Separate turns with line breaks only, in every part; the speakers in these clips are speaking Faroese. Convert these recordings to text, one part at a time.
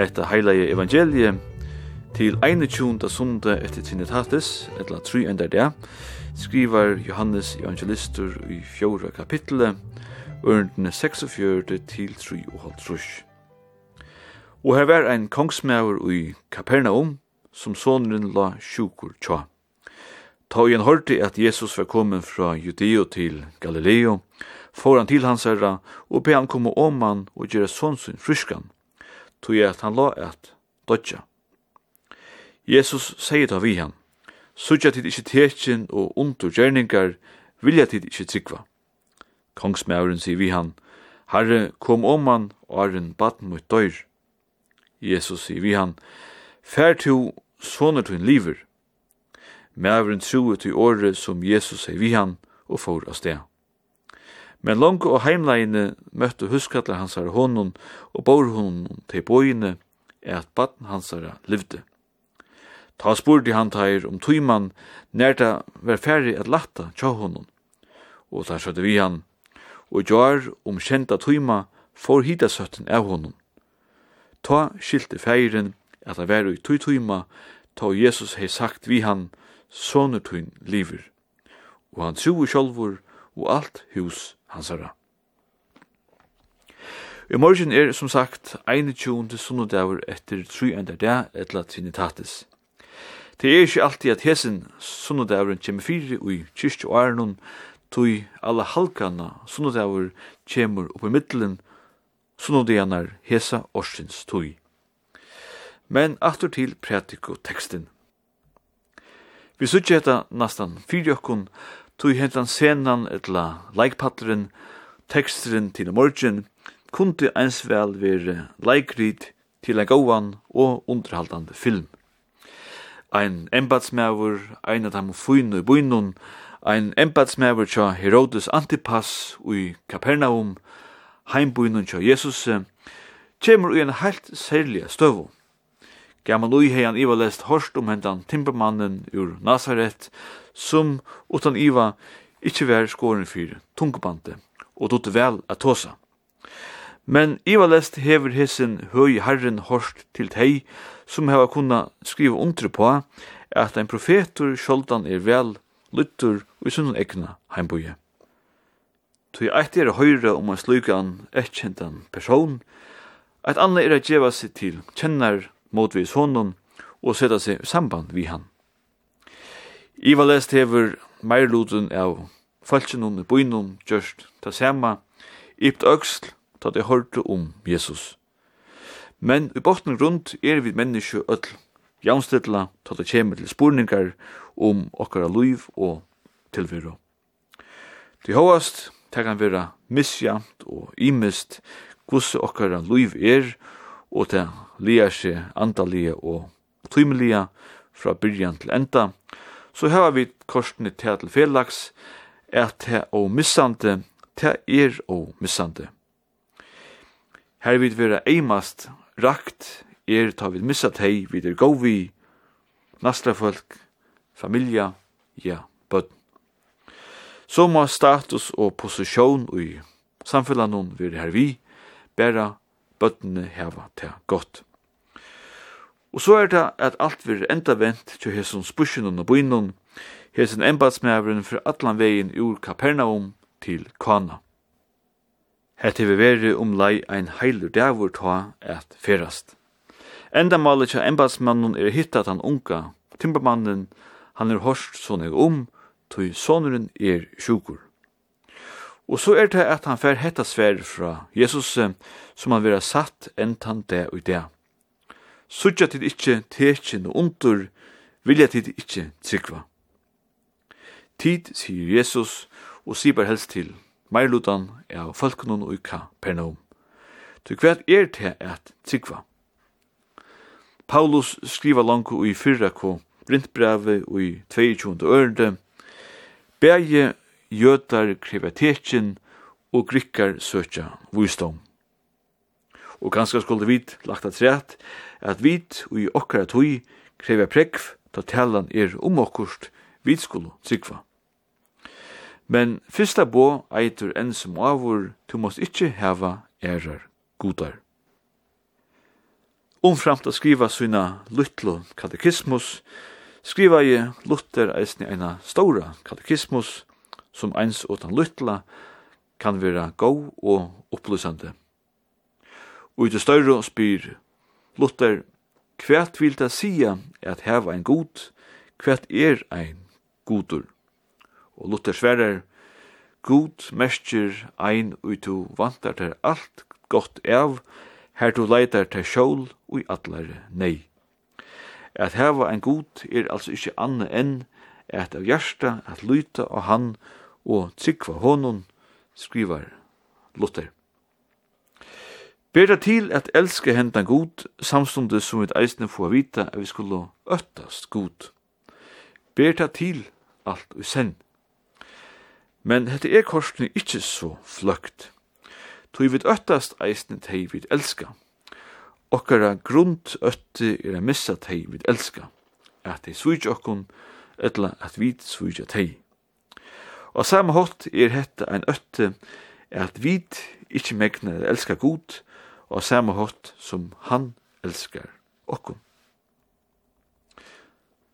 hetta heilige evangelie til 21. sunde etter Trinitatis, etla 3 enda det, skrivar Johannes evangelistur i fjorda kapitlet, ørndene 46 til 3 og halvtrus. Og her var ein kongsmæver i Kapernaum, som sonen la sjukur tja. Ta igjen hørte at Jesus var kommet fra Judeo til Galileo, får han til hans herra, og be han komme om han og gjøre sånn sin fryskan, tog jeg at han la et dodja. Jesus sier da vi han, Sudja tid ikkje tekin og undur gjerningar, vilja tid ikkje tryggva. Kongsmauren sier vi han, Herre, kom om han, og arren baden mot døyr. Jesus sier vi han, Fær to, soner to en liver. Mauren troet til året som Jesus sier vi han, og får av sted. Men langt og heimleine møtte huskatla hansar honum og bor honum til bøyene er at baden hansara livde. Ta spurdi han teir om tuiman nær ta ver ferri at latta tja honum. Og ta sjødde vi han, og jar om kjenta tøyma for hita søtten av honum. Ta skilte feiren at han var i tøy tøyma ta Jesus hei sagt vi han, sonur tøyn liver. Og han tru sjolvur og alt hus hansara. I morgen er, som sagt, 21. sunnudagur etter 3. dag, etla Trinitatis. Det er ikke alltid at hesen sunnudavren kommer fire ui kyrkje og ærenon, tui alla halkana sunnudagur kommer oppi middelen sunnudagarnar hesa orsins tui. Men aftur til prætiko tekstin. Vi sutja etta nastan fyrir okkun tog hentan senan etla leikpatteren, teksteren til morgen, kunde eins vel vere leikrit til en gåan og underhaldande film. Ein embatsmæver, ein av dem fynu i bynun, ein embatsmæver tja Herodes Antipas ui Kapernaum, heimbynun tja Jesus, kjemur ui en heilt særlig støvu. Gaman ui heian ivalest horst om hentan timpermannen ur Nazaret, som utan Iva ikkje vær skåren fyrir tungbante, og dutte vel at tåsa. Men Iva lest hever hessen høy herren horst til tei som heva kunna skriva under på at ein profetur sjoldan er vel lyttur og i sunnen egna heimboje. Tui eit er høyre om en slugan ekkjentan person, at anna er a djeva seg til kjennar motvis honom og seta seg i samband vi han. Iva lest hever meirluten av falskjennom i bøynum gjørst ta sema, ypt øksl ta det hørte om Jesus. Men i botten rundt er vi menneske öll jaunstidla ta det kjemme til spurningar om okkara luiv og tilviro. Til håast ta kan vera misjamt og imist gusse okkara luiv er og ta lia seg andalia og tymelige fra byrjan til enda, så har vi korsene til til felags, at det er missande, det er og missande. Her vil være eimast rakt, er ta vi missat hei, vi er gov vi, nastra folk, familia, ja, bøtten. Så må status og posisjon i samfunnet vil her vi, bæra bøttene heva til godt. Og så er det at alt vil enda vent til hesson busjen og bøynun, hesen embatsmæveren for atlan vegin ur Kapernaum til Kana. Hette vi veri om lei ein heilur dævur ta at ferast. Enda malet tja embatsmannen er hittat han unga, timbermannen, han er horst sonig om, tog sonuren er sjukur. Og så er det at han fer hetta sver fra Jesus som han vera satt entan det og det. Sutja tid ikkje tekin og ondur, vilja tid ikkje tryggva. Tid, sier Jesus, og sier bare helst til meirlutan av folkene og ikka pernom. Så hva er det at tryggva? Paulus skriva langt i fyrra ko brintbrevet og i 22. ørende, Begge jøtar krevatetjen og grikkar søtja vysdom. Og ganske skulle vit lagt at rett at vit og i okkara tui kreva prekv ta talan er om okkurst, vit skulle tryggva. Men fyrsta bo eitur enn som avur, tu måst ikkje heva erar godar. Omframt å skriva sina luttlo katekismus, skriva i Luther eisne eina stora katekismus, som eins utan luttla kan vera gau og opplysande. Og i det større spyr Luther, kvært vil det sia at heva ein god, kvært er ein godur. Og Luther sverer, God mestjer ein ui tu vantar ter alt gott av, her du leitar ter sjål ui allar nei. At heva ein god er altså ikkje anna enn at av hjärsta at luta av han og tryggva honom, skrivar Luther. Bera til at elska hendan god, samstundes som vi eisne få vita at vi skulle øttast god. Bera til alt og send. Men hette er korsene ikkje så fløgt. Toi vid øttast eisne tei vid elska. Okkara grund øtti er a missa tei vid elska. At tei svujtja okkun, etla at vid svujtja tei. Og samme hatt er hette ein øtti at vid ikkje megnar elska god, og samme hatt som han elskar okkon.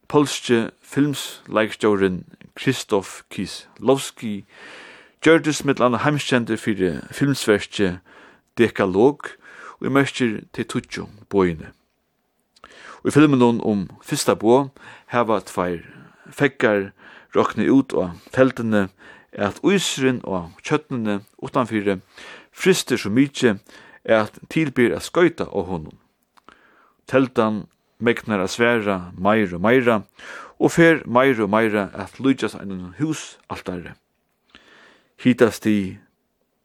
Polske filmsleikstjåren Kristoff Kislovski gjørtes med landa heimskjente fyrir filmsverkje Dekalog og i mørkjer til Tutsjo bøyne. Og i filmen hon om fyrsta bå heva tveir fekkar råkne ut av feltene at uisren og kjøttene utanfyrir frister så mykje at tilbyr a skøyta av honom. Teltan megnar a sværa meir og meira, og fer meir og meira at lúdjas ein hus altare. Hitasti,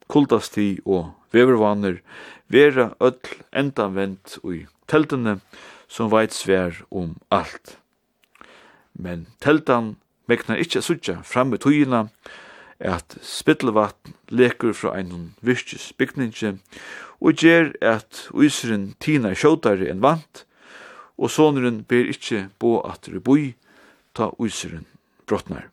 kuldasti og vevervanir vera öll endanvend og teltene som veit svær om alt. Men teltan meknar ikkje suttja fram i tøyina at spittelvatn lekur frá einum virkis bygningi og ger at uisren tina skjótari enn vant og sonuren ber ikkje bo at boi ta uiseren brottnar.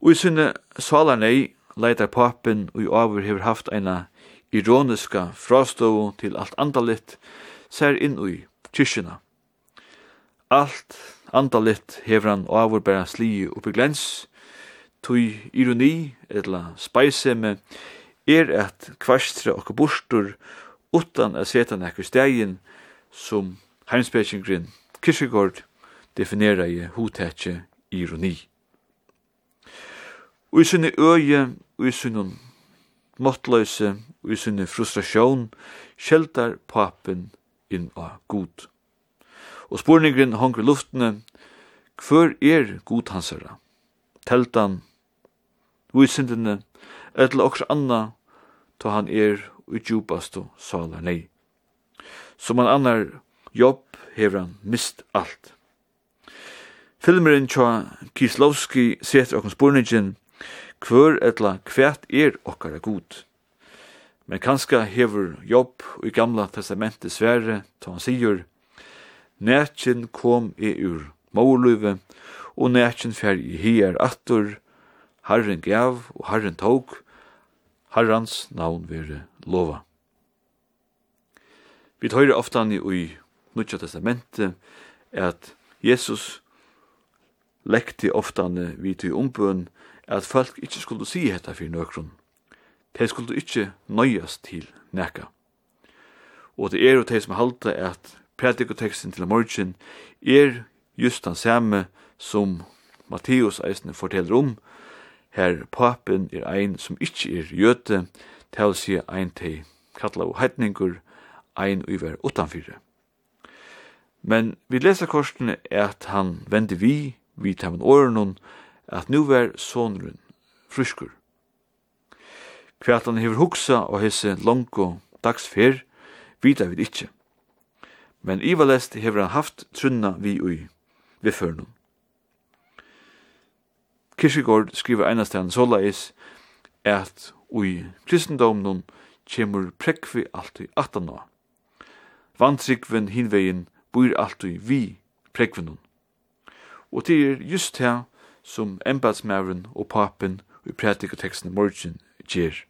Uisene salarnei leitar papen og i avur hefur haft eina ironiska fraståu til alt andalit ser inn ui kyrkina. Alt andalit hefur han avur bera slii oppi glens, tui ironi, etla speiseme, er at kvastra okkur burstur utan a seta nekku stegin som heimspekingrin Kyrkjegård definera i hotetje ironi. Og i sinne øye, og i sinne måttløse, og i sinne frustrasjon, skjeltar papen inn av god. Og spurningren hongre luftene, hver er god hansara? Teltan, vísindene, etla okkur anna, ta han er ui djupast og salar nei. Som han annar jobb hever han mist alt. Filmerin tja Kislovski setter okkur spurningin hver etla hvert er okkara god. Men kanska hevur jobb i gamla testamentet sverre ta han sigur Nætjen kom i ur måluve og nætjen fer i hier attur Herren gav og Herren tåg Herrans navn vere lova. Vi tøyre oftan i Nutja testamentet at Jesus lekti oftane vi til umbøn at folk ikkje skulle si hetta fyrir nøkron. De skulle ikkje nøyast til neka. Og det er jo de som halda at predikoteksten til morgen er just den samme som Matteus eisne forteller om, her papen er ein som ikkje er jøte, til å ein til kalla og heitningur, ein uiver utanfyrre. Men vi leser korsene er at han vende vi vi tæmen åren at nu er sonrun fruskur. Kvært han hefur hugsa og hesse longo dags fer, vita vi ikkje. Men ivalest hefur han haft trunna vi ui, vi førnum. Kirkegård skriver einastan såleis at ui kristendomnum kjemur prekvi alltid atana. Vantrikven hinvegin bor alltid vi prekvinum. Og det er just her som embatsmæren og papen i prædikateksten i morgen gjør.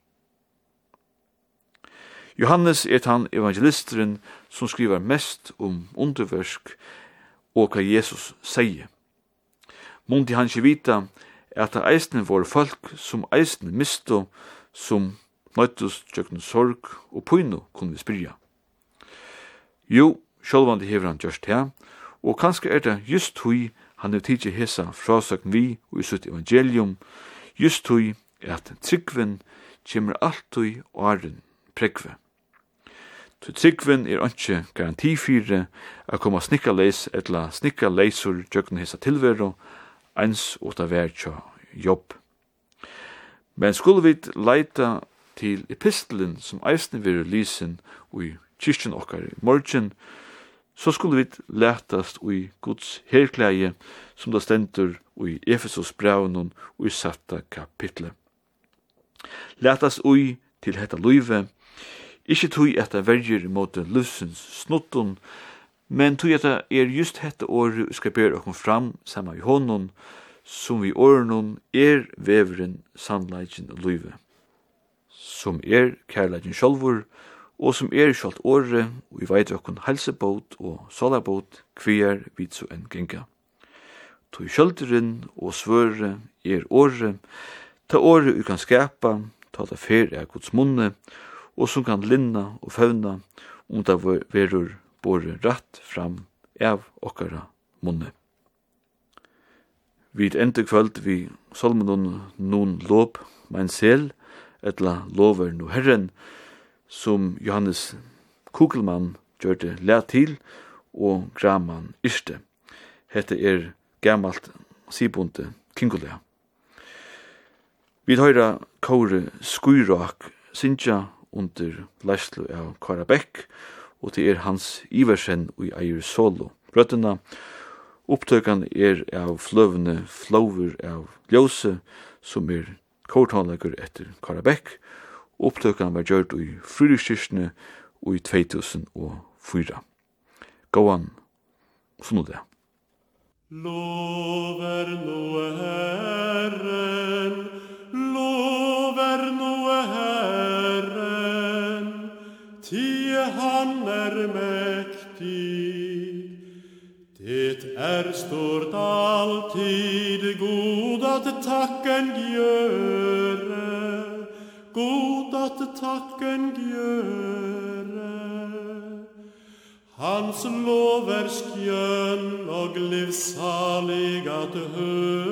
Johannes er han evangelisteren som skriver mest om underversk og hva Jesus sier. Mundi han ikke vita at det eisne var folk som eisne misto som nøytus tjøkken sorg og pyno kunne vi spyrja. Jo, sjálvandi hever han gjørst her, og kanskje er det just hui Han hef tidsi hesa frasøkn vi og i sutt evangelium, just tui at tryggven kjemur alltui åren pregve. Tu tryggven er anki garanti fyrir a koma snikka leis etla snikka leisur jökna hesa tilveru eins og ta verja jobb. Men skulle vi leita til epistelen som eisne veru lysen og i kyrkjen okkar i morgen, så skulle vi letast ui Guds herklæje som da stendur ui Efesos braunen ui satta kapitlet. Letast ui til hetta luive, ikkje tui at verger mot lusens snuttun, men tui etta er just hetta året skal ber okkom fram sama i honon, som vi årenon er veveren sannleikin luive, som er kærleikin sjolvor, og og som er sjalt åre, og vi veit okkun helsebåt og solabåt, kvier vid så enn genga. Toi sjølteren og svøre er åre, ta åre vi kan skapa, ta ta fer er gods munne, og som kan linna og fauna, om ta verur bore ratt fram av okkara munne. Vid ente kvöld vi salmenon nun lob, mein sel, etla lover nu herren, som Johannes Kugelmann gjør det lært til, og Graman Yrste. Hette er gammalt sibonte kingulea. Vi høyra Kåre Skuirak sinja under leislu av Kara Beck, og det er hans Iversen og eier Solo. Røttena opptøkan er av fløvne flover av ljøse, som er kårtanlegger etter Kåre Bæk, Opptøkene var gjørt i fryrkirkene og i 2004. Gåan, sånn og det.
Lover nå Herren, lover nå Herren, ti han er mektig. Det er stort alltid god at takken gjøren, god at takken gjøre. Hans lov er skjønn og livsalig at høre,